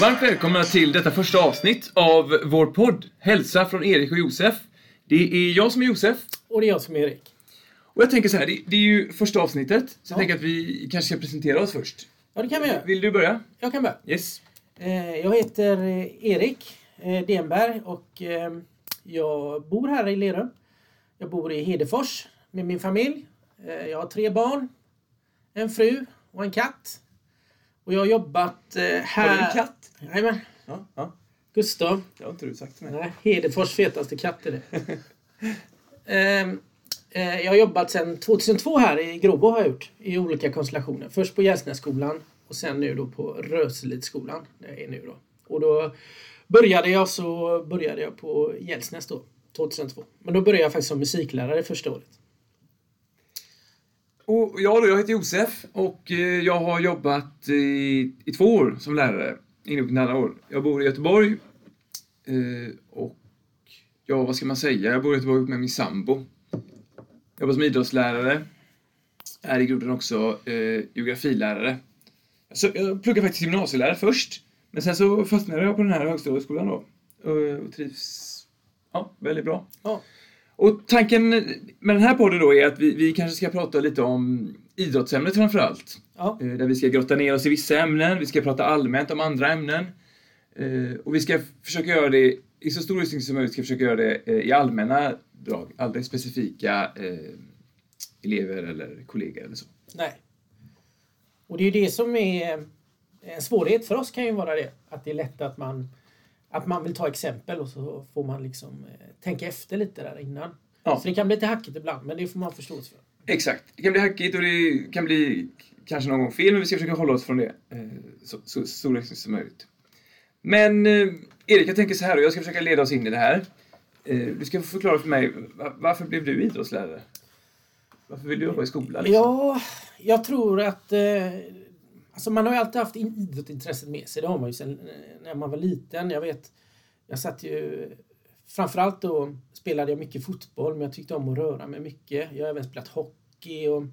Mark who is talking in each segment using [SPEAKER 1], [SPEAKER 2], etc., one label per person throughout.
[SPEAKER 1] Och varmt välkomna till detta första avsnitt av vår podd Hälsa från Erik och Josef. Det är jag som är Josef.
[SPEAKER 2] Och det är jag som är Erik.
[SPEAKER 1] Och jag tänker så här, det, det är ju första avsnittet, så
[SPEAKER 2] Ja.
[SPEAKER 1] jag tänker att vi kanske ska presentera oss först.
[SPEAKER 2] Ja, det kan vi göra.
[SPEAKER 1] Vill du börja?
[SPEAKER 2] Jag kan börja.
[SPEAKER 1] Yes.
[SPEAKER 2] Eh, Jag heter eh, Erik eh, Denberg och jag bor här i Lerum. Jag bor i Hedefors med min familj. Jag har tre barn, en fru och en katt. Och jag har jobbat eh, här...
[SPEAKER 1] Har du en katt?
[SPEAKER 2] Jajamän.
[SPEAKER 1] Ja, ja.
[SPEAKER 2] Gustav.
[SPEAKER 1] Det har inte du sagt till mig.
[SPEAKER 2] Nej, Hedefors fetaste katt är det. Ehm, eh, jag har jobbat sedan 2002 här i Gråbo har jag gjort. I olika konstellationer. Först på Gälsnässkolan och sen nu då på Röselidsskolan. Där jag är nu då. Och då började jag så började jag på Gälsnäs då. 2002. Men då började jag faktiskt som musiklärare första året.
[SPEAKER 1] Och jag då, jag heter Josef och eh, jag har jobbat i, i två år som lärare. inom andra år. Jag bor i Göteborg. eh, Och ja, vad ska man säga? Jag bor i Göteborg ihop med min sambo. Jag jobbar som idrottslärare. Är i grunden också eh, geografilärare. Så jag pluggade faktiskt gymnasielärare först. Men sen så fastnade jag på den här högstadieskolan då. Och, eh, och trivs ja, väldigt bra.
[SPEAKER 2] Ja.
[SPEAKER 1] Och tanken med den här podden då är att vi, vi kanske ska prata lite om idrottsämnet framför allt.
[SPEAKER 2] Ja.
[SPEAKER 1] Eh, Där vi ska grotta ner oss i vissa ämnen, vi ska prata allmänt om andra ämnen. Eh, Och vi ska försöka göra det, i så stor utsträckning som möjligt, ska försöka göra det eh, i allmänna drag, aldrig specifika elever eller kollegor eller så.
[SPEAKER 2] Nej. Och det är ju det som är en svårighet för oss kan ju vara det. Att det är lätt att man, att man vill ta exempel och så får man liksom eh, tänka efter lite där innan.
[SPEAKER 1] Ja.
[SPEAKER 2] Så det kan bli lite hackigt ibland, men det får man förståelse för.
[SPEAKER 1] Exakt. Det kan bli hackigt och det kan bli kanske någon gång fel, men vi ska försöka hålla oss från det eh, så, så utsträckning som möjligt. Men eh, Erik, jag tänker så här och jag ska försöka leda oss in i det här. Du ska förklara för mig, va- varför blev du idrottslärare? Varför vill du jobba i skolan? Liksom?
[SPEAKER 2] Ja, jag tror att... Alltså man har ju alltid haft idrottsintresset med sig. Det har man ju sedan eh, när man var liten. Jag vet, jag satt ju... Framförallt då spelade jag mycket fotboll, men jag tyckte om att röra mig mycket. Jag har även spelat hockey och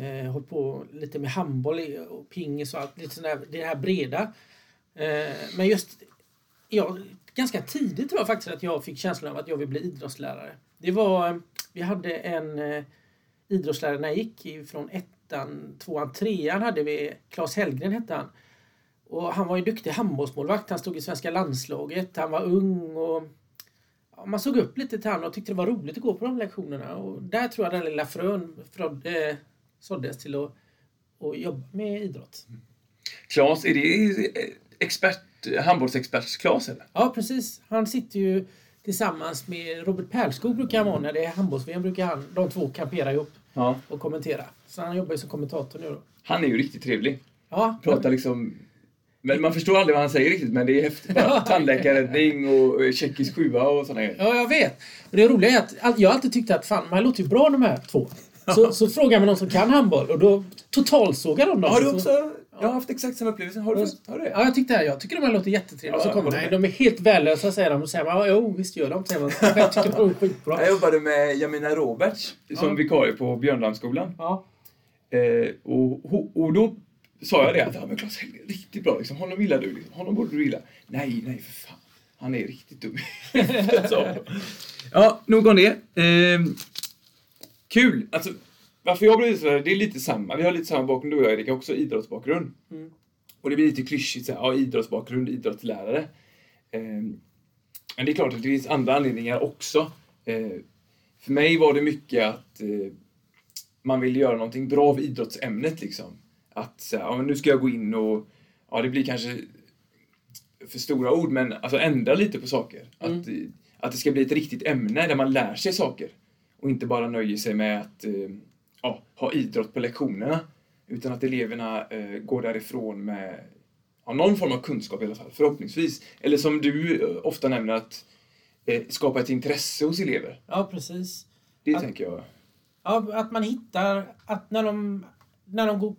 [SPEAKER 2] eh, hållit på lite med handboll och pingis och allt. Lite sådär, det här breda. Eh, men just... Ja, ganska tidigt tror jag faktiskt att jag fick känslan av att jag vill bli idrottslärare. Det var... Vi hade en... Eh, idrottslärare när jag gick från ettan, tvåan, trean hade vi Claes Hellgren hette han. Och han var en duktig handbollsmålvakt. Han stod i svenska landslaget. Han var ung och ja, man såg upp lite till honom och tyckte det var roligt att gå på de lektionerna. Och där tror jag den lilla frön eh, såddes till att, att jobba med idrott.
[SPEAKER 1] Claes, är det expert, handbollsexpert Claes?
[SPEAKER 2] Ja, precis. Han sitter ju tillsammans med Robert Pärlskog brukar han vara när det är handbolls-VM brukar han, de två kampera ihop
[SPEAKER 1] Ja.
[SPEAKER 2] och kommentera. Så han jobbar ju som kommentator nu då.
[SPEAKER 1] Han är ju riktigt trevlig.
[SPEAKER 2] Ja,
[SPEAKER 1] Pratar liksom... Men man förstår aldrig vad han säger riktigt, men det är häftigt. Bara Tandläkarräddning och tjeckisk sjua och sådana grejer.
[SPEAKER 2] Ja, jag vet. Och det roliga är att jag har alltid tyckt att fan, de här låter ju bra de här två. Så, så frågar man någon som kan handboll och då totalsågar de dem.
[SPEAKER 1] Har du
[SPEAKER 2] Så-
[SPEAKER 1] också... Jag har haft exakt samma upplevelse. Har du, har du det?
[SPEAKER 2] Ja, jag tyckte det. Jag tycker de här låter jättetrevliga.
[SPEAKER 1] Ja,
[SPEAKER 2] så kommer
[SPEAKER 1] med.
[SPEAKER 2] de är helt värdelösa säger de. Och säger man, jo visst gör de. Säger man. Jag tycker de är skitbra.
[SPEAKER 1] Jag jobbade med Jamina Roberts som
[SPEAKER 2] Ja.
[SPEAKER 1] vikarie på Björndammsskolan.
[SPEAKER 2] Ja.
[SPEAKER 1] Eh, och, och, och då sa jag det att ja, men Claes Hellgren är riktigt bra. Liksom. Honom gillar du. Liksom. Honom borde du gilla. Nej, nej för fan. Han är riktigt dum. Ja, nog om det. Ehm, kul. Alltså, varför jag blev idrottslärare, det är lite samma. Vi har lite samma bakgrund du och jag, Erik. Jag har också idrottsbakgrund.
[SPEAKER 2] Mm.
[SPEAKER 1] Och det blir lite klyschigt så här, ja, idrottsbakgrund, idrottslärare. Ehm, men det är klart att det finns andra anledningar också. Ehm, för mig var det mycket att eh, man ville göra någonting bra av idrottsämnet liksom. Att så här, ja, nu ska jag gå in och, ja det blir kanske för stora ord, men alltså ändra lite på saker. Att, eh, att det ska bli ett riktigt ämne där man lär sig saker. Och inte bara nöjer sig med att eh, ja, ha idrott på lektionerna. Utan att eleverna eh, går därifrån med ja, någon form av kunskap i alla fall, förhoppningsvis. Eller som du eh, ofta nämner, att eh, skapa ett intresse hos elever.
[SPEAKER 2] ja, precis.
[SPEAKER 1] Det
[SPEAKER 2] Att-
[SPEAKER 1] tänker jag.
[SPEAKER 2] Ja, att man hittar att när de, när de går,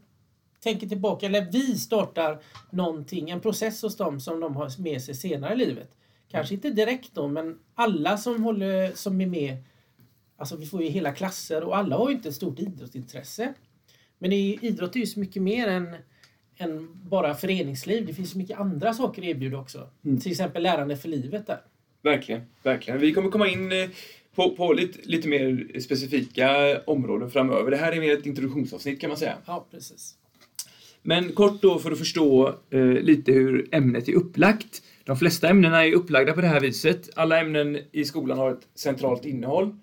[SPEAKER 2] tänker tillbaka, eller vi startar någonting, en process hos dem som de har med sig senare i livet. Kanske inte direkt då, men alla som, håller, som är med, alltså vi får ju hela klasser och alla har ju inte ett stort idrottsintresse. Men idrott är ju så mycket mer än, än bara föreningsliv. Det finns mycket andra saker att erbjuda också.
[SPEAKER 1] Mm.
[SPEAKER 2] Till exempel lärande för livet där.
[SPEAKER 1] Verkligen, verkligen. Vi kommer komma in eh, på, på lite, lite mer specifika områden framöver. Det här är mer ett introduktionsavsnitt kan man säga.
[SPEAKER 2] Ja, precis.
[SPEAKER 1] Men kort då för att förstå eh, lite hur ämnet är upplagt. De flesta ämnena är upplagda på det här viset. Alla ämnen i skolan har ett centralt innehåll.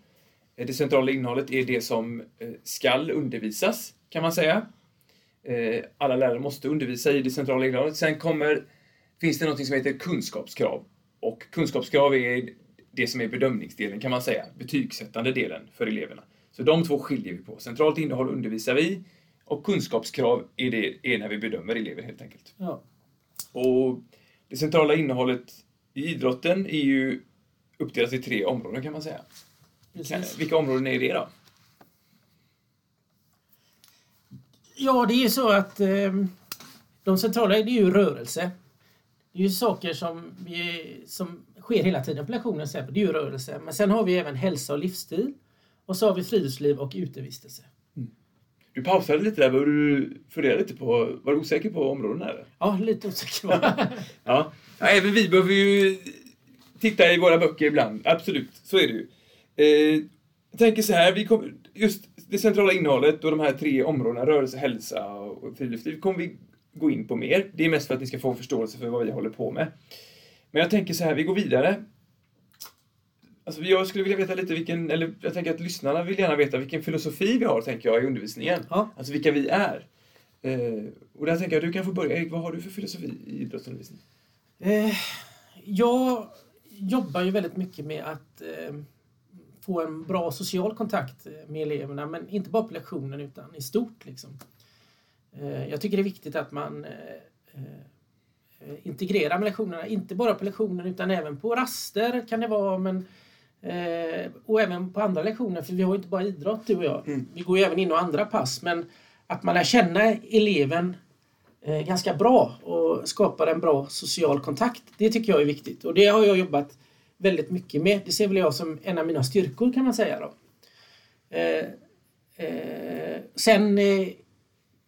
[SPEAKER 1] Eh, Det centrala innehållet är det som eh, skall undervisas, kan man säga. Eh, Alla lärare måste undervisa i det centrala innehållet. Sen kommer, finns det något som heter kunskapskrav. Och kunskapskrav är det som är bedömningsdelen, kan man säga. Betygssättande delen för eleverna. Så de två skiljer vi på. Centralt innehåll undervisar vi och kunskapskrav är, det, är när vi bedömer elever helt enkelt.
[SPEAKER 2] Ja.
[SPEAKER 1] Och det centrala innehållet i idrotten är ju uppdelat i tre områden kan man säga.
[SPEAKER 2] Precis.
[SPEAKER 1] vilka områden är det då?
[SPEAKER 2] Ja, det är ju så att eh, de centrala det är ju rörelse. Det är ju saker som, vi, som sker hela tiden på lektionen. Det är ju rörelse. Men sen har vi även hälsa och livsstil. Och så har vi friluftsliv och utevistelse.
[SPEAKER 1] Du pausade lite där, var du funderade lite på, var du osäker på områdena eller?
[SPEAKER 2] Ja, lite osäker var.
[SPEAKER 1] Ja. ja, även vi behöver ju titta i våra böcker ibland. Absolut, så är det ju. Eh, jag tänker så här, vi kommer, just det centrala innehållet och de här tre områdena, rörelse, hälsa och friluftsliv, kommer vi gå in på mer. Det är mest för att ni ska få förståelse för vad vi håller på med. Men jag tänker så här, vi går vidare. Alltså jag skulle vilja veta lite vilken, eller jag tänker att lyssnarna vill gärna veta vilken filosofi vi har, tänker jag, i undervisningen.
[SPEAKER 2] Ja.
[SPEAKER 1] Alltså vilka vi är. Eh, och där tänker jag, du kan få börja. Erik, vad har du för filosofi i idrottsundervisning?
[SPEAKER 2] Eh, jag jobbar ju väldigt mycket med att eh, få en bra social kontakt med eleverna, men inte bara på lektionen utan i stort. Liksom. Eh, jag tycker det är viktigt att man eh, eh, integrerar med lektionerna, inte bara på lektionen utan även på raster kan det vara, men eh, och även på andra lektioner, för vi har ju inte bara idrott du och jag.
[SPEAKER 1] Mm.
[SPEAKER 2] Vi går ju även in och andra pass, men att man lär känna eleven eh, ganska bra och skapar en bra social kontakt. Det tycker jag är viktigt och det har jag jobbat väldigt mycket med. Det ser väl jag som en av mina styrkor kan man säga. Då. Eh, eh, sen eh,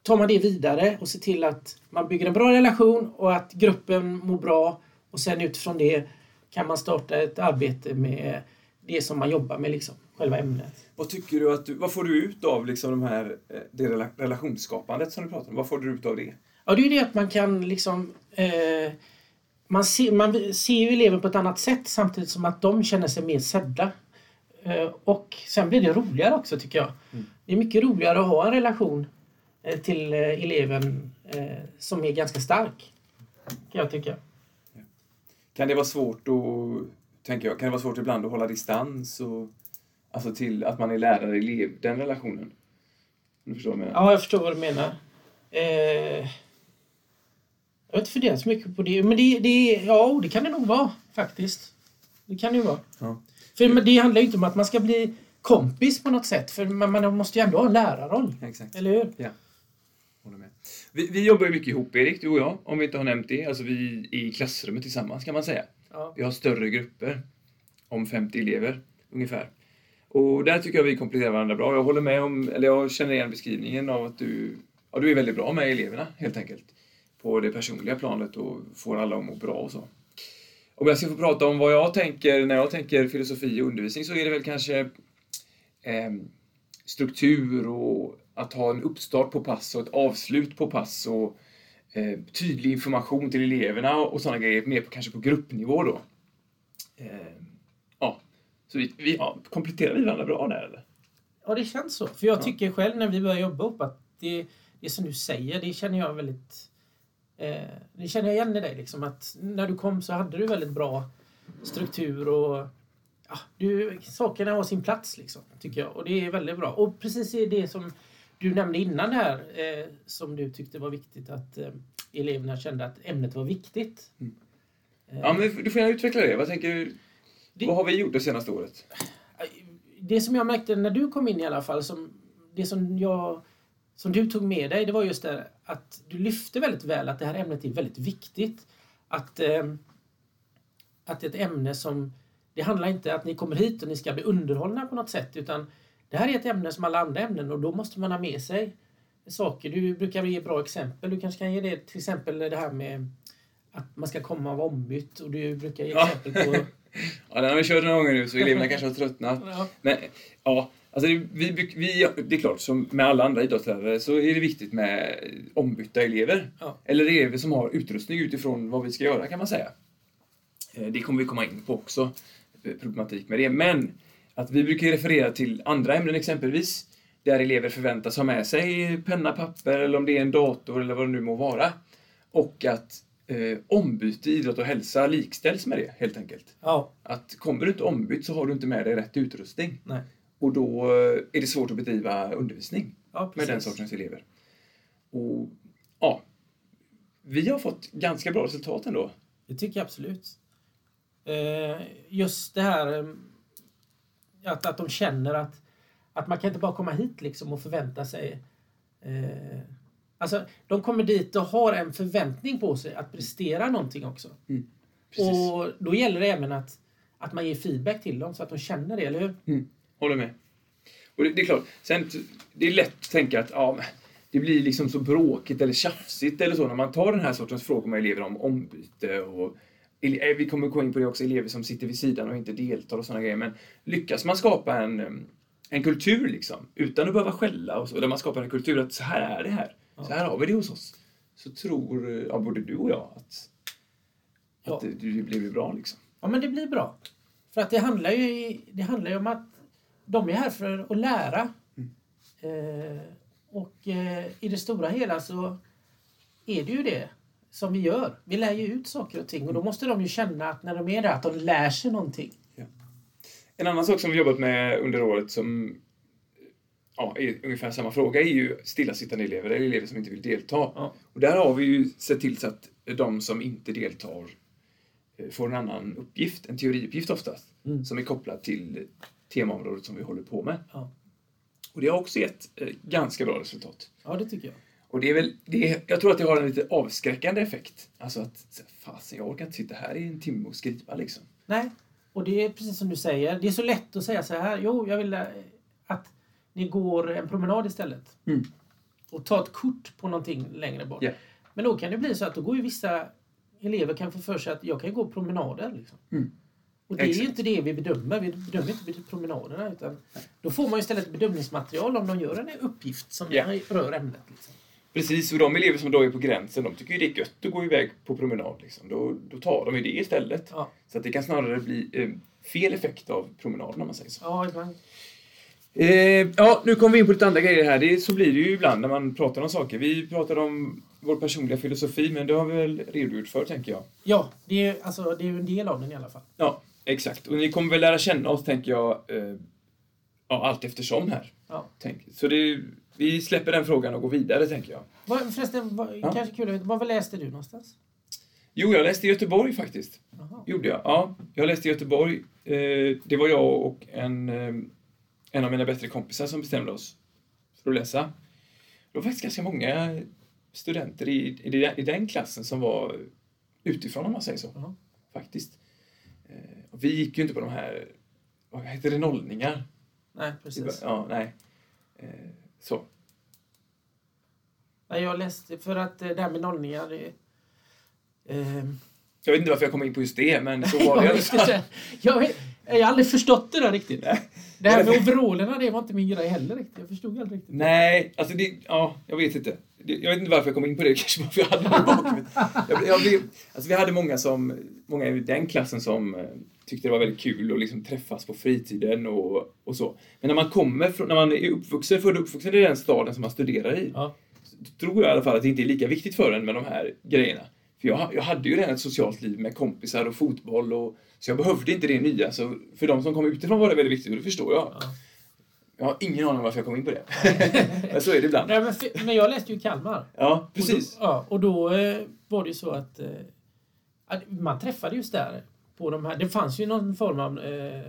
[SPEAKER 2] tar man det vidare och ser till att man bygger en bra relation och att gruppen mår bra och sen utifrån det kan man starta ett arbete med det som man jobbar med, liksom, själva ämnet.
[SPEAKER 1] Vad tycker du att du, vad får du ut av liksom de här, eh, det rela- relationsskapandet som du pratar om? Vad får du ut av det?
[SPEAKER 2] Ja, det är det att man kan liksom... Eh, man, ser, man ser ju eleven på ett annat sätt samtidigt som att de känner sig mer sedda. Eh, och sen blir det roligare också tycker jag.
[SPEAKER 1] Mm.
[SPEAKER 2] Det är mycket roligare att ha en relation eh, till eh, eleven som är ganska stark. Kan jag tycka.
[SPEAKER 1] Kan det vara svårt att, tänker jag, kan det vara svårt ibland att hålla distans och, alltså till att man är lärare-elev, den relationen? Om du förstår vad jag menar?
[SPEAKER 2] Ja, jag förstår vad du menar. Eh, jag har inte funderat så mycket på det. Men det, det, ja, det kan det nog vara faktiskt. Det kan det ju vara.
[SPEAKER 1] Ja.
[SPEAKER 2] För men det handlar ju inte om att man ska bli kompis på något sätt. För man, man måste ju ändå ha en lärarroll.
[SPEAKER 1] Exakt.
[SPEAKER 2] Eller hur?
[SPEAKER 1] Håller med. Vi, vi jobbar ju mycket ihop, Erik, du och jag, om vi inte har nämnt det. Alltså vi i klassrummet tillsammans kan man säga.
[SPEAKER 2] Ja.
[SPEAKER 1] Vi har större grupper, om 50 elever ungefär. Och där tycker jag vi kompletterar varandra bra. Jag håller med om, eller jag känner igen beskrivningen av att du, ja, du är väldigt bra med eleverna helt enkelt. På det personliga planet och får alla att må bra och så. Om jag ska få prata om vad jag tänker när jag tänker filosofi och undervisning så är det väl kanske ehm, struktur och att ha en uppstart på pass och ett avslut på pass och eh, tydlig information till eleverna och sådana grejer, mer på, kanske på gruppnivå då. Eh, ja, så vi, vi ja, kompletterar vi varandra bra där eller?
[SPEAKER 2] ja, det känns så. För jag
[SPEAKER 1] Ja.
[SPEAKER 2] tycker själv när vi börjar jobba ihop att det, det som du säger, det känner jag väldigt... Eh, det känner jag igen i dig. Liksom, att när du kom så hade du väldigt bra struktur och ja, du, sakerna har sin plats, liksom, tycker jag. Och det är väldigt bra. Och precis i det som du nämnde innan här, eh, som du tyckte var viktigt att eh, eleverna kände att ämnet var viktigt.
[SPEAKER 1] Mm.
[SPEAKER 2] Eh,
[SPEAKER 1] Ja, men du får gärna utveckla det. Vad tänker?
[SPEAKER 2] Det-
[SPEAKER 1] Vad har vi gjort det senaste året?
[SPEAKER 2] det som jag märkte när du kom in i alla fall, som, det som, jag, som du tog med dig, det var just det att du lyfte väldigt väl att det här ämnet är väldigt viktigt. Att, eh, att ett ämne som, det handlar inte att ni kommer hit och ni ska bli underhållna på något sätt, utan det här är ett ämne som alla andra ämnen och då måste man ha med sig saker. Du brukar ge bra exempel. Du kanske kan ge det till exempel det här med att man ska komma och vara ombytt och du brukar ge
[SPEAKER 1] Ja.
[SPEAKER 2] exempel på...
[SPEAKER 1] Ja, den har vi kört några gånger nu så eleverna kanske har tröttnat.
[SPEAKER 2] Ja.
[SPEAKER 1] Men ja, alltså det, vi, vi, det är klart, som med alla andra idrottslärare så är det viktigt med ombytta elever.
[SPEAKER 2] Ja.
[SPEAKER 1] Eller elever som har utrustning utifrån vad vi ska göra kan man säga. Eh, Det kommer vi komma in på också, eh, problematik med det. Men att vi brukar referera till andra ämnen exempelvis, där elever förväntas ha med sig penna, papper eller om det är en dator eller vad det nu må vara. Och att eh, ombyte idrott och hälsa likställs med det helt enkelt.
[SPEAKER 2] ja.
[SPEAKER 1] Att kommer du inte ombytt så har du inte med dig rätt utrustning.
[SPEAKER 2] Nej.
[SPEAKER 1] Och då eh, är det svårt att bedriva undervisning
[SPEAKER 2] Ja,
[SPEAKER 1] med den sortens elever. Och ja, vi har fått ganska bra resultat ändå.
[SPEAKER 2] Det tycker jag absolut. Eh, just det här eh, att, att de känner att, att man kan inte bara komma hit liksom och förvänta sig Alltså, de kommer dit och har en förväntning på sig att prestera någonting också.
[SPEAKER 1] Precis.
[SPEAKER 2] Och då gäller det även att, att man ger feedback till dem så att de känner det, eller hur?
[SPEAKER 1] Mm, håller med. Och det, det är klart, sen, det är lätt att tänka att ja, det blir liksom så bråkigt eller tjafsigt eller så när man tar den här sortens frågor med elever om ombyte och eh, vi kommer gå in på det också, elever som sitter vid sidan och inte deltar och sådana grejer. Men lyckas man skapa en, eh, en kultur liksom, utan att behöva skälla och så, där man skapar en kultur att så här är det här, så här har vi det hos oss. Så tror eh, ja, både du och jag att,
[SPEAKER 2] Ja.
[SPEAKER 1] att det, det blir bra liksom.
[SPEAKER 2] Ja, men det blir bra. För att det handlar ju, det handlar ju om att de är här för att lära. Eh, och eh, i det stora hela så är det ju det som vi gör. Vi lär ju ut saker och ting och då måste de ju känna att när de är där att de lär sig någonting.
[SPEAKER 1] En annan sak som vi jobbat med under året som ja, är ungefär samma fråga är ju stillasittande elever, eller elever som inte vill delta.
[SPEAKER 2] Ja.
[SPEAKER 1] Och där har vi ju sett till så att de som inte deltar eh, får en annan uppgift, en teoriuppgift oftast,
[SPEAKER 2] Mm.
[SPEAKER 1] som är kopplad till temaområdet som vi håller på med.
[SPEAKER 2] Ja.
[SPEAKER 1] Och det har också gett eh, ganska bra resultat.
[SPEAKER 2] ja, det tycker jag.
[SPEAKER 1] Och det är väl, det är, jag tror att det har en lite avskräckande effekt. Alltså att, fasen jag orkar inte sitta här i en timme och skriva liksom.
[SPEAKER 2] Nej, och det är precis som du säger. Det är så lätt att säga så här. Jo, jag vill eh, att ni går en promenad istället.
[SPEAKER 1] Mm.
[SPEAKER 2] Och tar ett kort på någonting längre bort.
[SPEAKER 1] Ja.
[SPEAKER 2] Men då kan det bli så att då går ju vissa elever kan få för sig att jag kan gå promenader. Liksom.
[SPEAKER 1] Mm.
[SPEAKER 2] Och det är ju
[SPEAKER 1] Exakt.
[SPEAKER 2] inte det vi bedömer. Vi bedömer inte promenaderna. Utan då får man istället bedömningsmaterial om de gör en uppgift som
[SPEAKER 1] Ja.
[SPEAKER 2] rör ämnet. Liksom.
[SPEAKER 1] Precis, och de elever som då är på gränsen, de tycker ju det är gött att gå iväg på promenad. Liksom. Då, då tar de ju det istället.
[SPEAKER 2] Ja.
[SPEAKER 1] Så att det kan snarare bli eh, fel effekt av promenaden om man säger så.
[SPEAKER 2] Ja, ibland.
[SPEAKER 1] Eh, ja, nu kommer vi in på lite andra grejer här. Det, så blir det ju ibland när man pratar om saker. Vi pratar om vår personliga filosofi, men det har vi väl redogjort för, tänker jag.
[SPEAKER 2] Ja, det är, alltså, det är ju en del av den i alla fall.
[SPEAKER 1] Ja, exakt. Och ni kommer väl lära känna oss, tänker jag, eh, ja, allt eftersom här.
[SPEAKER 2] Ja.
[SPEAKER 1] Tänk. Så det, vi släpper den frågan och går vidare, tänker jag.
[SPEAKER 2] Vad, förresten, vad,
[SPEAKER 1] Ja.
[SPEAKER 2] kanske kul Var läste du någonstans?
[SPEAKER 1] Jo, jag läste i Göteborg faktiskt.
[SPEAKER 2] Jaha.
[SPEAKER 1] gjorde jag. Ja, jag läste i Göteborg. Eh, det var jag och en, eh, en av mina bättre kompisar som bestämde oss för att läsa. Det var faktiskt ganska många studenter i, i, den- i den klassen som var utifrån, om man säger så.
[SPEAKER 2] Jaha.
[SPEAKER 1] Faktiskt. Eh, vi gick ju inte på de här, vad heter det, nollningar?
[SPEAKER 2] Nej, precis.
[SPEAKER 1] Ja, nej. Eh, så.
[SPEAKER 2] Nej, jag läste för att eh, det här med nollningar... Det, ehm,
[SPEAKER 1] Jag vet inte varför jag kom in på just det, men så var
[SPEAKER 2] jag,
[SPEAKER 1] det i alla fall.
[SPEAKER 2] jag, jag har aldrig förstått det där riktigt.
[SPEAKER 1] Nej.
[SPEAKER 2] Det här med overallerna, det var inte min grej heller riktigt. Jag förstod aldrig riktigt.
[SPEAKER 1] Nej, alltså det, ja, jag vet inte. Jag vet inte varför jag kom in på det, kanske bara för att jag hade det i bakhuvudet. alltså vi hade många, som, många i den klassen som eh, tyckte det var väldigt kul att liksom träffas på fritiden och, och så. Men när man kommer från, när man är uppvuxen, född och uppvuxen i den staden som man studerar i,
[SPEAKER 2] Ja.
[SPEAKER 1] tror jag i alla fall att det inte är lika viktigt för en med de här grejerna. För jag, jag hade ju redan ett socialt liv med kompisar och fotboll och så jag behövde inte det nya. Så för de som kom utifrån var det väldigt viktigt och det förstår jag.
[SPEAKER 2] Ja.
[SPEAKER 1] Jag har ingen aning om varför jag kom in på det. Men så är det ibland.
[SPEAKER 2] Nej, men, för- men jag läste ju i Kalmar.
[SPEAKER 1] Ja, precis.
[SPEAKER 2] Och då, ja, och då eh, var det ju så att, eh, man träffade just där på de här. Det fanns ju någon form av eh,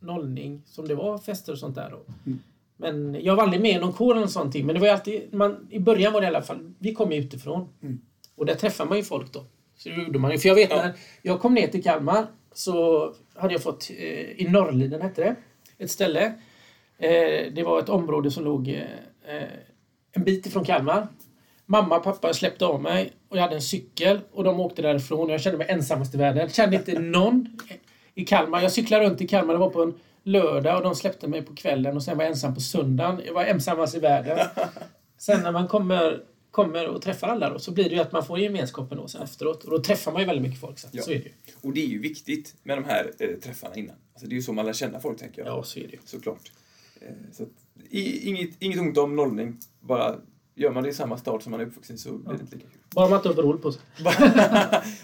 [SPEAKER 2] nollning som det var fester och sånt där då.
[SPEAKER 1] Mm.
[SPEAKER 2] Men jag var aldrig med i någon kår eller något sånt. Men det var alltid, man, i början var det i alla fall, vi kom ju utifrån.
[SPEAKER 1] Mm.
[SPEAKER 2] Och där träffade man ju folk då. Så det gjorde man ju. För jag vet
[SPEAKER 1] Ja.
[SPEAKER 2] när jag kom ner till Kalmar så hade jag fått, eh, i Norrliden hette det, ett ställe. Eh, det var ett område som låg eh, eh, en bit ifrån Kalmar. Mamma och pappa släppte av mig och jag hade en cykel och de åkte därifrån. Jag kände mig ensammast i världen. Kände inte någon i Kalmar. Jag cyklade runt i Kalmar. Det var på en lördag och de släppte mig på kvällen och sen var jag ensam på söndagen. Jag var ensammast i världen. Sen när man kommer, kommer och träffar alla då, så blir det ju att man får gemenskapen då sen efteråt. Och då träffar man ju väldigt mycket folk sen.
[SPEAKER 1] Ja.
[SPEAKER 2] Så är det ju.
[SPEAKER 1] Och det är ju viktigt med de här eh, träffarna innan. Alltså, det är ju så man lär känna folk, tänker jag.
[SPEAKER 2] Ja, så är det ju.
[SPEAKER 1] Såklart. Eh, så att, i, inget, inget ont om nollning. Bara gör man det i samma stad som man är uppvuxen så blir det inte lika kul.
[SPEAKER 2] Bara man inte har overall på sig.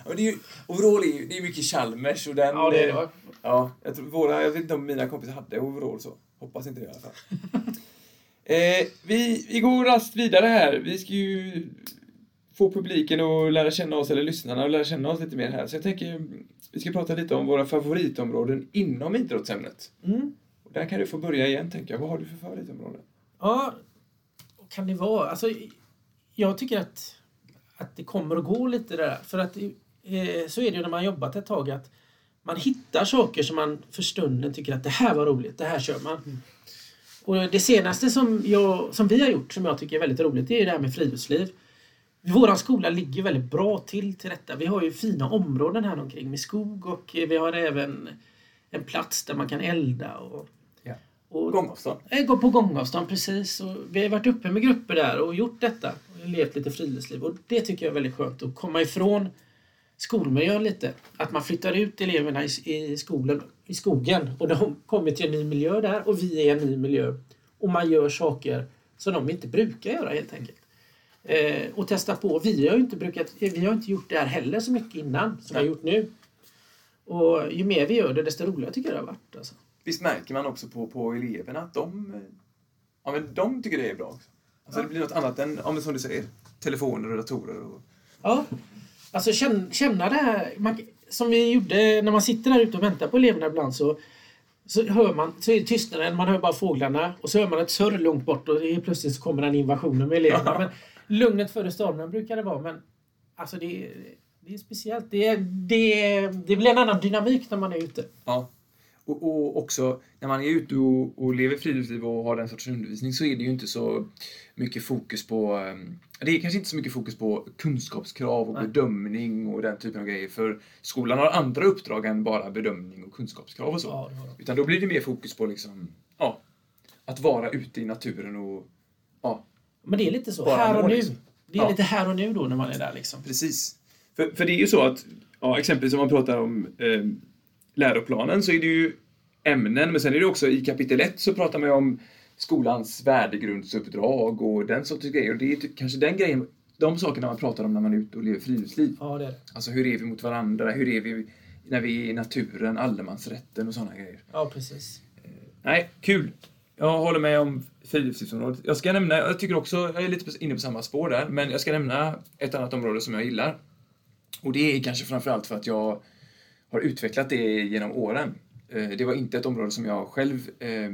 [SPEAKER 1] men det är ju, overall är ju det är mycket Chalmers och den...
[SPEAKER 2] Ja, det är det.
[SPEAKER 1] eh,
[SPEAKER 2] va?
[SPEAKER 1] Ja, jag, tror våra, jag vet inte om mina kompisar hade overall så. Hoppas inte det i alla fall. eh, vi, vi går raskt vidare här. Vi ska ju få publiken att lära känna oss, eller lyssnarna att lära känna oss lite mer här. Så jag tänker vi ska prata lite om våra favoritområden inom idrottsämnet.
[SPEAKER 2] Mm.
[SPEAKER 1] Där kan du få börja igen, tänker jag. Vad har du för favoritområden?
[SPEAKER 2] Ja, kan det vara? Alltså, jag tycker att, att det kommer och går lite där. För att eh, så är det ju när man har jobbat ett tag att man hittar saker som man för stunden tycker att det här var roligt, det här kör man. Och det senaste som, jag, som vi har gjort som jag tycker är väldigt roligt det är det här med friluftsliv. Vår skola ligger väldigt bra till till detta. Vi har ju fina områden här omkring med skog och vi har även en plats där man kan elda. Och. Och
[SPEAKER 1] Gångavstånd.
[SPEAKER 2] går på gångavstånd precis. Och vi har varit uppe med grupper där och gjort detta. Och levt lite friluftsliv. Och det tycker jag är väldigt skönt. Att komma ifrån skolmiljön lite. Att man flyttar ut eleverna i, i, skolan, i skogen. Och de kommer till en ny miljö där och vi är en ny miljö. Och man gör saker som de inte brukar göra helt enkelt. Eh, och testa på. Vi har ju inte, brukat, vi har inte gjort det här heller så mycket innan som vi har gjort nu. Och ju mer vi gör det desto roligare tycker jag det har varit. Alltså.
[SPEAKER 1] Visst märker man också på, på eleverna att de, eh, ja, men de tycker det är bra också? Alltså
[SPEAKER 2] Ja.
[SPEAKER 1] det blir något annat än, ja, men som du säger, telefoner och datorer. Och,
[SPEAKER 2] Ja, alltså känna, känna det här. Man, som vi gjorde när man sitter där ute och väntar på eleverna ibland så, så hör man, så är det tystnaden, man hör bara fåglarna och så hör man ett surr långt bort och plötsligt så kommer den invasionen med eleverna. Men lugnet före stormen brukar det vara men alltså det, är- det är speciellt. Det, det, det blir en annan dynamik när man är ute.
[SPEAKER 1] ja. Och, och också när man är ute och, och lever friluftsliv och har den sortens undervisning så är det ju inte så mycket fokus på ehm, det är kanske inte så mycket fokus på kunskapskrav och
[SPEAKER 2] Nej.
[SPEAKER 1] bedömning och den typen av grejer. För skolan har andra uppdrag än bara bedömning och kunskapskrav och så.
[SPEAKER 2] Ja.
[SPEAKER 1] Utan då blir det mer fokus på liksom, ja, att vara ute i naturen och ja,
[SPEAKER 2] Men det är lite så, här och nu.
[SPEAKER 1] liksom.
[SPEAKER 2] Det är
[SPEAKER 1] Ja.
[SPEAKER 2] lite här och nu då när man är där liksom.
[SPEAKER 1] Precis. För, för det är ju så att, ja, exempelvis om man pratar om eh, läroplanen så är det ju ämnen, men sen är det också i kapitel 1 så pratar man ju om skolans värdegrundsuppdrag och den sortens grejer. Och det är typ kanske den grejen, de sakerna man pratar om när man är ute och lever friluftsliv.
[SPEAKER 2] Ja, det är det.
[SPEAKER 1] Alltså hur är vi mot varandra? Hur är vi när vi är i naturen? Allemansrätten och sådana grejer.
[SPEAKER 2] Ja, precis.
[SPEAKER 1] Nej, kul. Jag håller med om friluftslivsområdet. Jag ska nämna, jag tycker också, jag är lite inne på samma spår där, men jag ska nämna ett annat område som jag gillar. Och det är kanske framförallt för att jag har utvecklat det genom åren. Eh, Det var inte ett område som jag själv eh,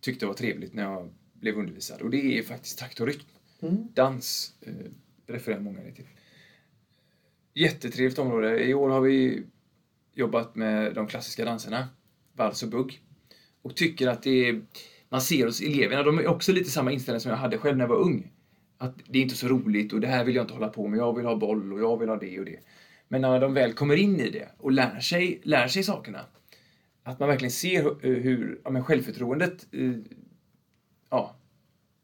[SPEAKER 1] tyckte var trevligt när jag blev undervisad. Och det är faktiskt takt och rytm.
[SPEAKER 2] Mm.
[SPEAKER 1] Dans eh, refererar många till. Jättetrevligt område. I år har vi jobbat med de klassiska danserna, vals och bugg. Och tycker att det är, man ser hos eleverna, de är också lite samma inställning som jag hade själv när jag var ung. Att det är inte så roligt och det här vill jag inte hålla på med, jag vill ha boll och jag vill ha det och det. Men när de väl kommer in i det och lär sig, lär sig sakerna, att man verkligen ser hur, hur ja, men självförtroendet eh, ja,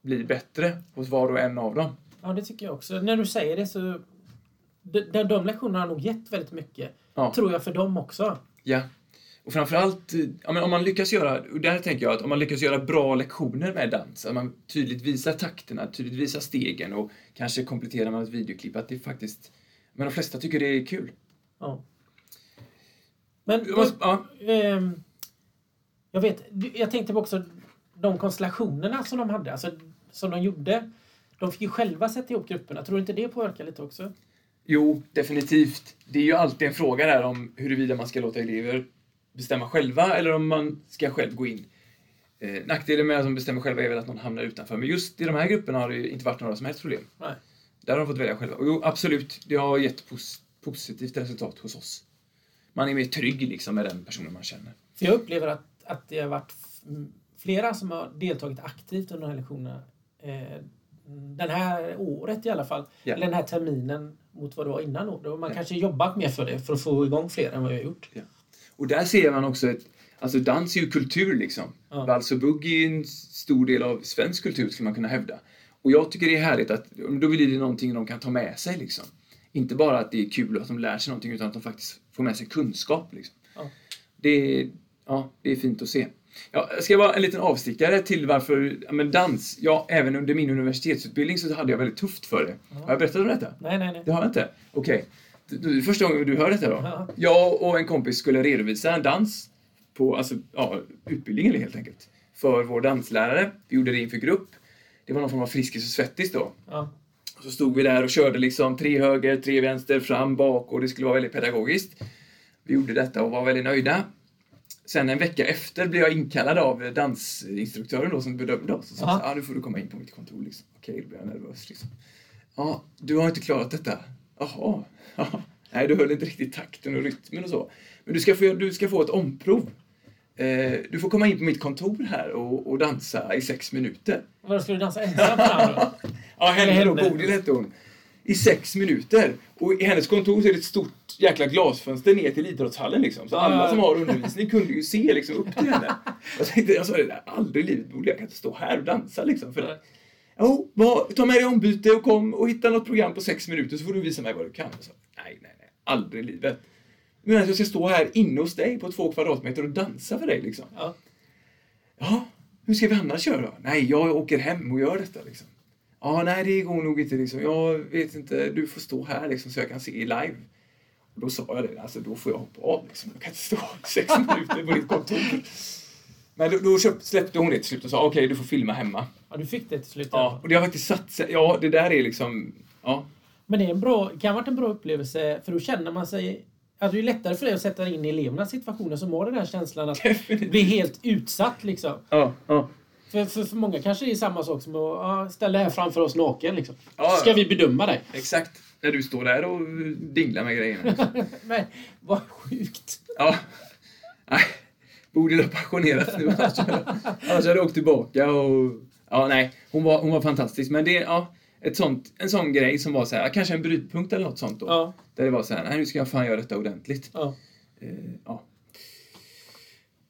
[SPEAKER 1] blir bättre hos var och en av dem.
[SPEAKER 2] Ja, det tycker jag också. När du säger det så... De, de, de lektionerna har nog gett väldigt mycket.
[SPEAKER 1] Ja.
[SPEAKER 2] Tror jag för dem också.
[SPEAKER 1] Ja. Och framförallt, eh, ja, men om man lyckas göra, och där tänker jag att om man lyckas göra bra lektioner med dans, att man tydligt visar takterna, tydligt visar stegen och kanske kompletterar med ett videoklipp, att det faktiskt, men de flesta tycker det är kul.
[SPEAKER 2] Ja. Men
[SPEAKER 1] Jag Ja,
[SPEAKER 2] ehm, jag vet, jag tänkte på också de konstellationerna som de hade, alltså som de gjorde. De fick ju själva sätta ihop grupperna. Tror du inte det påverkar lite också?
[SPEAKER 1] jo, definitivt. Det är ju alltid en fråga där om huruvida man ska låta elever bestämma själva eller om man ska själv gå in. Eh, nackdelen med att de bestämmer själva är väl att någon hamnar utanför, men just i de här grupperna har det ju inte varit några som helst problem.
[SPEAKER 2] Nej.
[SPEAKER 1] Där har de fått välja själva. Och jo, absolut, det har gett pos- positivt resultat hos oss. Man är mer trygg liksom med den personen man känner.
[SPEAKER 2] För jag upplever att, att det har varit flera som har deltagit aktivt under de här lektionerna. Eh, den här året i alla fall.
[SPEAKER 1] Ja.
[SPEAKER 2] Eller den här terminen mot vad det var innan. Då. Man
[SPEAKER 1] Ja.
[SPEAKER 2] kanske jobbat mer för det för att få igång fler än vad jag har gjort.
[SPEAKER 1] Och där ser man också ett, alltså dans är ju kultur liksom.
[SPEAKER 2] Ja.
[SPEAKER 1] Vals och bugg är en stor del av svensk kultur skulle man kunna hävda. Och jag tycker det är härligt att då blir det någonting de kan ta med sig liksom. Inte bara att det är kul och att de lär sig någonting utan att de faktiskt får med sig kunskap liksom.
[SPEAKER 2] Ja.
[SPEAKER 1] Det, är, ja, det är fint att se. Ja, jag ska vara en liten avstickare till varför, ja, men dans, ja, även under min universitetsutbildning så hade jag väldigt tufft för det. Har jag berättat om detta?
[SPEAKER 2] Nej, nej, nej.
[SPEAKER 1] Det har jag inte? Okej. Du- Första gången du hör detta då?
[SPEAKER 2] Ja.
[SPEAKER 1] Jag och en kompis skulle redovisa en dans på alltså, ja, utbildningen helt enkelt. För vår danslärare. Vi gjorde det inför grupp. Det var någon form av Friskis och Svettis då.
[SPEAKER 2] Ja.
[SPEAKER 1] Och så stod vi där och körde liksom tre höger, tre vänster, fram, bak och det skulle vara väldigt pedagogiskt. Vi gjorde detta och var väldigt nöjda. Sen en vecka efter blev jag inkallad av dansinstruktören då som bedömde oss. Och sa ja, nu får du komma in på mitt kontor. Liksom. Okej, då blev jag nervös. Liksom. Ja, du har inte klarat detta. Jaha. Ja. Nej, du höll inte riktigt takten och rytmen och så. Men du ska få, du ska få ett omprov. Eh, du får komma in på mitt kontor här och, och dansa i sex minuter.
[SPEAKER 2] Vadå, ska du dansa ensam då?
[SPEAKER 1] Ja, henne då. Bodil hette hon. I sex minuter. Och i hennes kontor så är det ett stort jäkla glasfönster ner till idrottshallen liksom. Så alla som har undervisning kunde ju se liksom upp till henne. Jag tänkte, jag sa det där, aldrig i livet Bodil, jag kan inte stå här och dansa liksom. För det. Jo, ta med dig ombyte och kom och hitta något program på sex minuter så får du visa mig vad du kan. Sa, nej, nej, nej, aldrig i livet. Men att jag ska stå här inne hos dig på två kvadratmeter och dansa för dig liksom.
[SPEAKER 2] Ja.
[SPEAKER 1] Ja, hur ska vi annars göra? Nej, jag åker hem och gör detta liksom. Ja, nej, det går nog inte liksom. Jag vet inte, du får stå här liksom så jag kan se live. Och då sa jag det, alltså då får jag hoppa av liksom. Jag kan inte stå sex minuter på ditt kontor. Men då, då köpt, släppte hon det till slut och sa okej, du får filma hemma.
[SPEAKER 2] ja, du fick det till slut.
[SPEAKER 1] Ja, och det har faktiskt satt sig. Ja, det där är liksom, ja.
[SPEAKER 2] Men det är en bra, kan ha varit en bra upplevelse för då känner man sig... Ja, det är lättare för dig att sätta dig in i elevernas situationer som har den här känslan att bli helt utsatt liksom.
[SPEAKER 1] Ja, ja.
[SPEAKER 2] För, för, för många kanske det är samma sak som att ja, ställa här framför oss naken. Liksom.
[SPEAKER 1] Ja,
[SPEAKER 2] Ska vi bedöma dig?
[SPEAKER 1] Exakt. När du står där och dinglar med grejerna.
[SPEAKER 2] Men vad sjukt.
[SPEAKER 1] Ja. Nej. Bodil har passionerat nu. Annars hade jag åkt tillbaka och... Ja, nej. Hon var, hon var fantastisk. Men det ja, ett sånt, en sån grej som var så här, kanske en brytpunkt eller något sånt då.
[SPEAKER 2] Ja,
[SPEAKER 1] Där det var så här, nej nu ska jag fan göra detta ordentligt.
[SPEAKER 2] ja.
[SPEAKER 1] Eh, ja.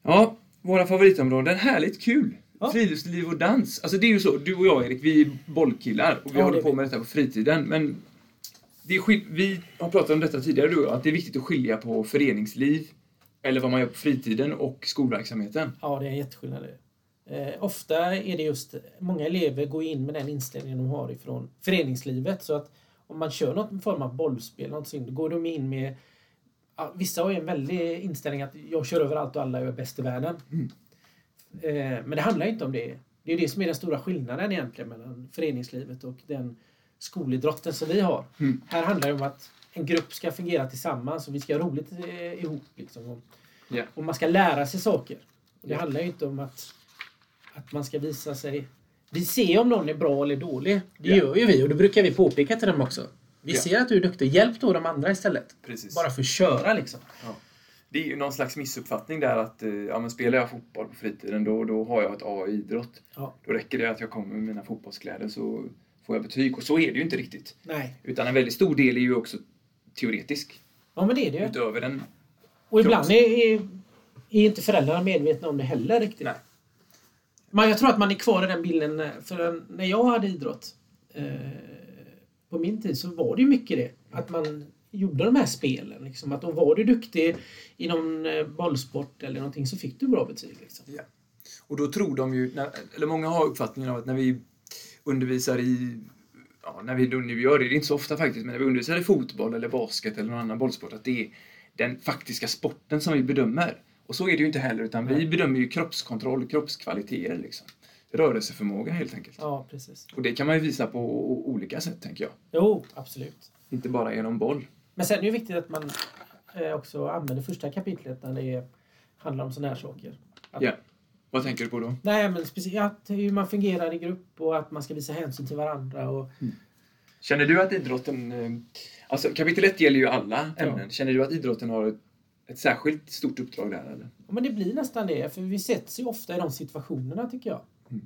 [SPEAKER 1] Ja, våra favoritområden. Härligt kul!
[SPEAKER 2] Ja.
[SPEAKER 1] Friluftsliv och dans. Alltså det är ju så, du och jag Erik, vi är bollkillar och vi
[SPEAKER 2] Ja,
[SPEAKER 1] håller
[SPEAKER 2] det
[SPEAKER 1] på med detta på fritiden. Men det är vi har pratat om detta tidigare du att det är viktigt att skilja på föreningsliv, eller vad man gör på fritiden, och skolverksamheten.
[SPEAKER 2] ja, det är en jätteskillnad. Eh, ofta är det just, många elever går in med den inställningen de har ifrån föreningslivet. Så att om man kör någon form av bollspel, någonting, då går de in med ja, Vissa har ju en väldig inställning att jag kör över allt och alla, jag är bäst i världen. Eh, men det handlar inte om det. Det är det som är den stora skillnaden egentligen mellan föreningslivet och den skolidrotten som vi har.
[SPEAKER 1] Mm.
[SPEAKER 2] Här handlar det om att en grupp ska fungera tillsammans och vi ska ha roligt eh, ihop. Liksom. Och,
[SPEAKER 1] Ja.
[SPEAKER 2] och man ska lära sig saker. Och det
[SPEAKER 1] Ja.
[SPEAKER 2] handlar ju inte om att, att man ska visa sig... Vi ser om någon är bra eller dålig. Det
[SPEAKER 1] Ja.
[SPEAKER 2] gör ju vi och det brukar vi påpeka till dem också. Vi
[SPEAKER 1] Ja.
[SPEAKER 2] ser att du är duktig. Hjälp då de andra istället.
[SPEAKER 1] Precis.
[SPEAKER 2] Bara för att köra liksom.
[SPEAKER 1] Det är ju någon slags missuppfattning där att eh, ja, men spelar jag fotboll på fritiden då, då har jag ett A i idrott.
[SPEAKER 2] Ja.
[SPEAKER 1] Då räcker det att jag kommer med mina fotbollskläder så får jag betyg. Och så är det ju inte riktigt.
[SPEAKER 2] Nej.
[SPEAKER 1] Utan en väldigt stor del är ju också teoretisk.
[SPEAKER 2] Ja men det är det ju.
[SPEAKER 1] Utöver den.
[SPEAKER 2] Och ibland är, är, är inte föräldrarna medvetna om det heller riktigt.
[SPEAKER 1] Nej.
[SPEAKER 2] Men jag tror att man är kvar i den bilden. Eh, för när jag hade idrott eh, på min tid så var det ju mycket det. Att man gjorde de här spelen. Liksom. Att då var du duktig i någon eh, bollsport eller någonting så fick du bra betyg. Liksom.
[SPEAKER 1] Ja. Och då tror de ju, när, eller många har uppfattningen av att när vi undervisar i, ja, när vi då nu gör det, det är inte så ofta faktiskt, men när vi undervisar i fotboll eller basket eller någon annan bollsport, att det är den faktiska sporten som vi bedömer. Och så är det ju inte heller, utan vi bedömer ju kroppskontroll, kroppskvaliteter liksom. Rörelseförmåga helt enkelt.
[SPEAKER 2] Ja, precis.
[SPEAKER 1] Och det kan man ju visa på olika sätt, tänker jag.
[SPEAKER 2] Jo, absolut.
[SPEAKER 1] Inte bara genom boll.
[SPEAKER 2] Men sen är det viktigt att man eh, också använder första kapitlet när det handlar om sådana här saker. Att
[SPEAKER 1] Ja. Vad tänker du på då?
[SPEAKER 2] Nej, men speciellt hur man fungerar i grupp och att man ska visa hänsyn till varandra. Och,
[SPEAKER 1] Känner du att idrotten... eh, Alltså kapitel 1 gäller ju alla
[SPEAKER 2] Ja.
[SPEAKER 1] ämnen. Känner du att idrotten har ett, ett särskilt stort uppdrag där eller?
[SPEAKER 2] ja, men det blir nästan det, för vi sätts ju ofta i de situationerna tycker jag.
[SPEAKER 1] Mm.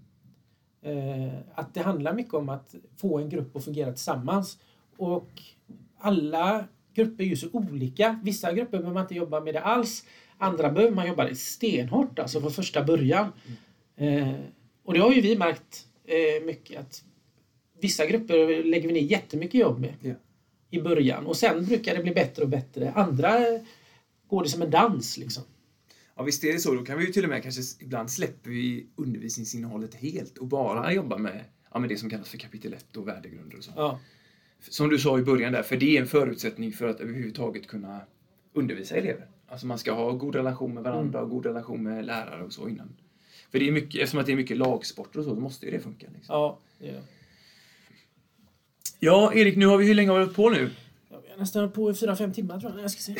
[SPEAKER 2] Eh, att det handlar mycket om att få en grupp att fungera tillsammans. Och alla grupper är ju så olika. Vissa grupper behöver man inte jobba med det alls. Andra behöver man jobba stenhårt, alltså från första början. Eh, och det har ju vi märkt eh, mycket att vissa grupper lägger vi ner jättemycket jobb med
[SPEAKER 1] Ja.
[SPEAKER 2] i början och sen brukar det bli bättre och bättre. Andra går det som en dans liksom.
[SPEAKER 1] Ja, visst är det så. Då kan vi ju till och med kanske ibland släpper vi undervisningsinnehållet helt och bara jobbar med, ja, med det som kallas för kapitel 1 och värdegrunder och så.
[SPEAKER 2] Ja,
[SPEAKER 1] Som du sa i början där, för det är en förutsättning för att överhuvudtaget kunna undervisa elever. Alltså man ska ha god relation med varandra och god relation med lärare och så innan. För det är mycket, eftersom att det är mycket lagsporter och så, då måste ju det funka. Liksom.
[SPEAKER 2] ja, det.
[SPEAKER 1] Ja, Erik, nu har vi, hur länge har vi hållit på nu?
[SPEAKER 2] Ja, vi har nästan på i 4-5 timmar tror jag. jag ska se.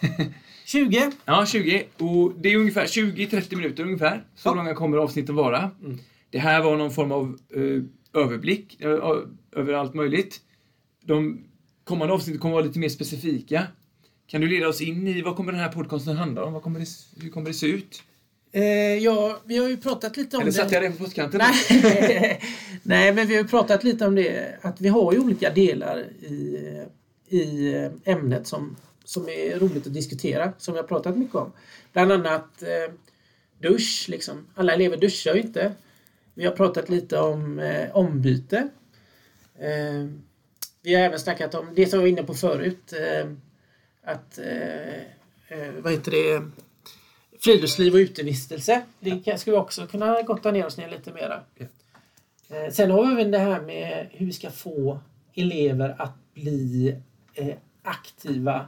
[SPEAKER 2] 20.
[SPEAKER 1] Ja, 20. Och det är ungefär 20-30 minuter ungefär. Så
[SPEAKER 2] Ja.
[SPEAKER 1] långa kommer avsnitten vara.
[SPEAKER 2] Mm.
[SPEAKER 1] Det här var någon form av eh, överblick eh, över allt möjligt. De kommande avsnitten kommer vara lite mer specifika. Kan du leda oss in i vad kommer den här podcasten handla om? Vad kommer det, hur kommer det se ut?
[SPEAKER 2] Eh, ja, vi har ju pratat lite om
[SPEAKER 1] Eller satte jag det på postkanten?
[SPEAKER 2] Nej. Nej, men vi har ju pratat lite om det. Att vi har ju olika delar i, i ämnet som, som är roligt att diskutera. Som har pratat mycket om. Bland annat eh, dusch. Liksom. Alla elever duschar ju inte. Vi har pratat lite om eh, ombyte. Eh, vi har även snackat om det som vi var inne på förut. Eh, att, eh, eh, vad heter det? Friluftsliv och utevistelse. Det ska vi också kunna gotta ner oss ner lite mera. Sen har vi även det här med hur vi ska få elever att bli aktiva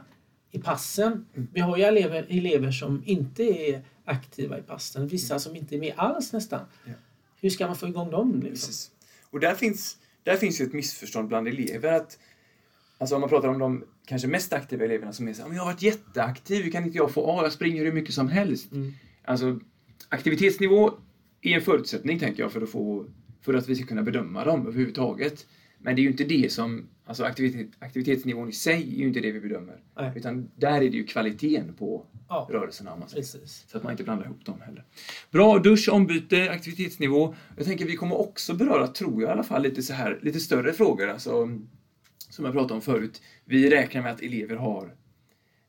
[SPEAKER 2] i passen. Vi har ju elever, elever som inte är aktiva i passen. Vissa som inte är med alls nästan.
[SPEAKER 1] Ja.
[SPEAKER 2] Hur ska man få igång dem? Liksom?
[SPEAKER 1] Och där finns, där finns ju ett missförstånd bland elever. att Alltså om man pratar om de kanske mest aktiva eleverna som är så här, "Men jag har varit jätteaktiv, hur kan inte jag få A? Jag springer hur mycket som helst.
[SPEAKER 2] Mm.
[SPEAKER 1] Alltså aktivitetsnivå är en förutsättning tänker jag för att, få, för att vi ska kunna bedöma dem överhuvudtaget. Men det är ju inte det som, alltså aktivitet, aktivitetsnivån i sig är ju inte det vi bedömer.
[SPEAKER 2] Nej.
[SPEAKER 1] Utan där är det ju kvaliteten på
[SPEAKER 2] Ja,
[SPEAKER 1] rörelserna man säger.
[SPEAKER 2] precis.
[SPEAKER 1] Så att man inte blandar ihop dem heller. Bra, dusch, ombyte, aktivitetsnivå. Jag tänker vi kommer också beröra, tror jag i alla fall, lite så här, lite större frågor. Alltså, som jag pratade om förut. Vi räknar med att elever har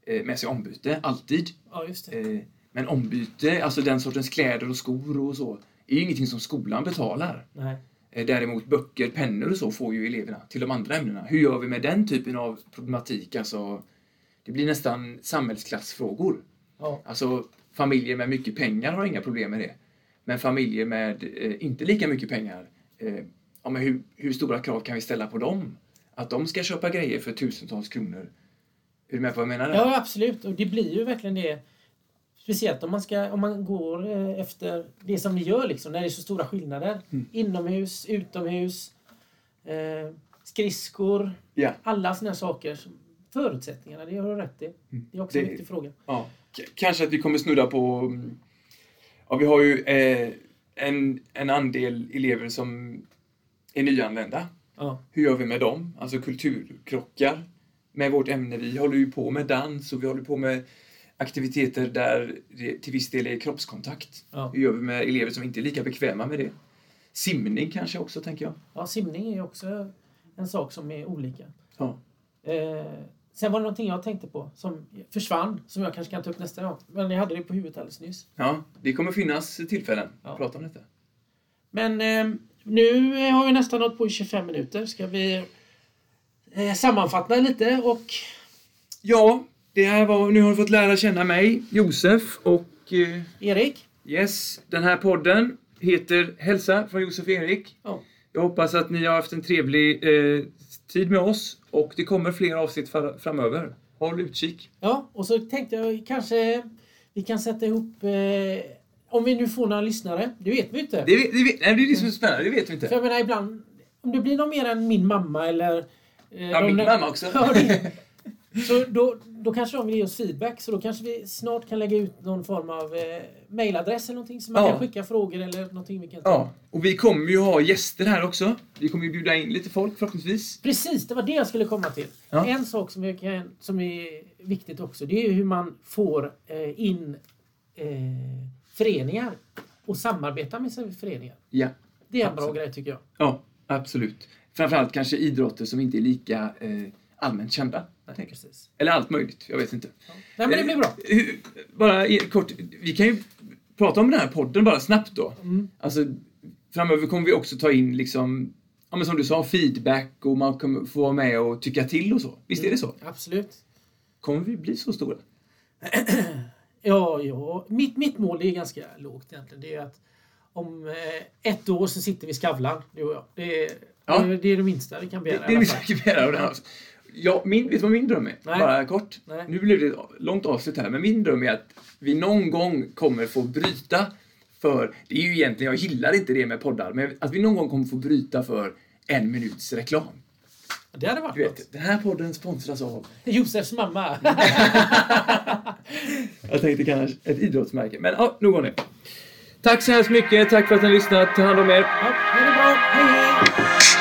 [SPEAKER 1] eh, med sig ombyte, alltid.
[SPEAKER 2] Ja, just.
[SPEAKER 1] Eh, men ombyte, alltså den sortens kläder och skor och så, är ju ingenting som skolan betalar.
[SPEAKER 2] Nej.
[SPEAKER 1] Eh, Däremot böcker, pennor och så får ju eleverna till de andra ämnena. Hur gör vi med den typen av problematik? Alltså, det blir nästan samhällsklassfrågor.
[SPEAKER 2] Ja.
[SPEAKER 1] Alltså, familjer med mycket pengar har inga problem med det. Men familjer med eh, inte lika mycket pengar, eh, ja, men hur, hur stora krav kan vi ställa på dem? Att de ska köpa grejer för tusentals kronor. Är du med på vad jag menar?
[SPEAKER 2] Ja, absolut. Och det blir ju verkligen det. Speciellt om man, ska, om man går eh, efter det som vi gör, liksom, när det är så stora skillnader.
[SPEAKER 1] Mm.
[SPEAKER 2] Inomhus, utomhus, eh, skridskor,
[SPEAKER 1] Ja.
[SPEAKER 2] alla här saker. Förutsättningarna, det har du rätt i. Det är också en
[SPEAKER 1] Det-
[SPEAKER 2] viktig fråga.
[SPEAKER 1] Ja, kanske att vi kommer snudda på... mm, Ja, vi har ju eh, en, en andel elever som är nyanlända.
[SPEAKER 2] Ja.
[SPEAKER 1] Hur gör vi med dem? Alltså kulturkrockar med vårt ämne. Vi håller ju på med dans och vi håller på med aktiviteter där det till viss del är kroppskontakt.
[SPEAKER 2] Ja.
[SPEAKER 1] Hur gör vi med elever som inte är lika bekväma med det? Simning kanske också, tänker jag.
[SPEAKER 2] ja, simning är också en sak som är olika.
[SPEAKER 1] Ja.
[SPEAKER 2] Eh, sen var det någonting jag tänkte på som försvann, som jag kanske kan ta upp nästa gång. Men jag hade det på huvudet alldeles nyss.
[SPEAKER 1] ja, det kommer finnas tillfällen
[SPEAKER 2] Ja.
[SPEAKER 1] att prata om detta.
[SPEAKER 2] Men eh, nu har vi nästan nått på i 25 minuter. Ska vi eh, sammanfatta lite och
[SPEAKER 1] Ja, det här var, nu har du fått lära känna mig, Josef, och eh,
[SPEAKER 2] Erik?
[SPEAKER 1] yes, den här podden heter Hälsa från Josef och Erik.
[SPEAKER 2] Ja.
[SPEAKER 1] Jag hoppas att ni har haft en trevlig eh, tid med oss och det kommer fler avsnitt framöver. Håll utkik.
[SPEAKER 2] Ja, och så tänkte jag kanske vi kan sätta ihop eh, om vi nu får några lyssnare. Det vet vi inte.
[SPEAKER 1] Det, vet- det, vet- nej, det är det som är spännande, det vet vi
[SPEAKER 2] För
[SPEAKER 1] inte.
[SPEAKER 2] jag menar ibland, om det blir någon mer än min mamma eller... Eh,
[SPEAKER 1] Ja, min mamma också.
[SPEAKER 2] Ja, det- så då, då kanske de vill ge oss feedback. Så då kanske vi snart kan lägga ut någon form av eh, mailadress eller någonting. Så man
[SPEAKER 1] Ja.
[SPEAKER 2] kan skicka frågor eller någonting vi kan ta.
[SPEAKER 1] Ja, och vi kommer ju ha gäster här också. Vi kommer ju bjuda in lite folk förhoppningsvis.
[SPEAKER 2] Precis, det var det jag skulle komma till.
[SPEAKER 1] Ja.
[SPEAKER 2] En sak som, jag kan, som är viktigt också, det är hur man får eh, in eh, föreningar och samarbeta med sina föreningar.
[SPEAKER 1] Ja.
[SPEAKER 2] Det är en bra
[SPEAKER 1] Absolut.
[SPEAKER 2] grej tycker jag.
[SPEAKER 1] Ja, absolut. Framförallt kanske idrotter som inte är lika eh, allmänt kända. Tänker.
[SPEAKER 2] Precis.
[SPEAKER 1] Eller allt möjligt, jag vet inte.
[SPEAKER 2] Ja. Nej, men det blir bra.
[SPEAKER 1] Eh, Bara kort, vi kan ju prata om den här podden bara snabbt då.
[SPEAKER 2] Mm.
[SPEAKER 1] Alltså, framöver kommer vi också ta in liksom, ja men som du sa, feedback och man kommer få vara med och tycka till och så. Visst är det så?
[SPEAKER 2] Absolut.
[SPEAKER 1] Kommer vi bli så stora?
[SPEAKER 2] Ja, ja. Mitt, mitt mål är ganska lågt egentligen. Det är att om eh, ett år så sitter vi i Skavlan, du och jag. Det är,
[SPEAKER 1] Ja.
[SPEAKER 2] det, är, det det minsta vi kan
[SPEAKER 1] Det,
[SPEAKER 2] begära.
[SPEAKER 1] det är
[SPEAKER 2] alla
[SPEAKER 1] vi
[SPEAKER 2] fall.
[SPEAKER 1] säkert Ja, min, vet du vad min dröm är?
[SPEAKER 2] Nej.
[SPEAKER 1] Bara kort.
[SPEAKER 2] Nej.
[SPEAKER 1] Nu blev det ett långt avslut här, men min dröm är att vi någon gång kommer få bryta för, det är ju egentligen, jag gillar inte det med poddar, men att vi någon gång kommer få bryta för en minuts reklam.
[SPEAKER 2] Det hade varit
[SPEAKER 1] Du
[SPEAKER 2] något.
[SPEAKER 1] vet, den här podden sponsras av,
[SPEAKER 2] Josefs mamma.
[SPEAKER 1] jag tänkte kanske ett idrottsmärke, men ja, nog om det. Tack så hemskt mycket, tack för att ni har lyssnat, ta hand om er.
[SPEAKER 2] ja, ha det bra. Hej, hej!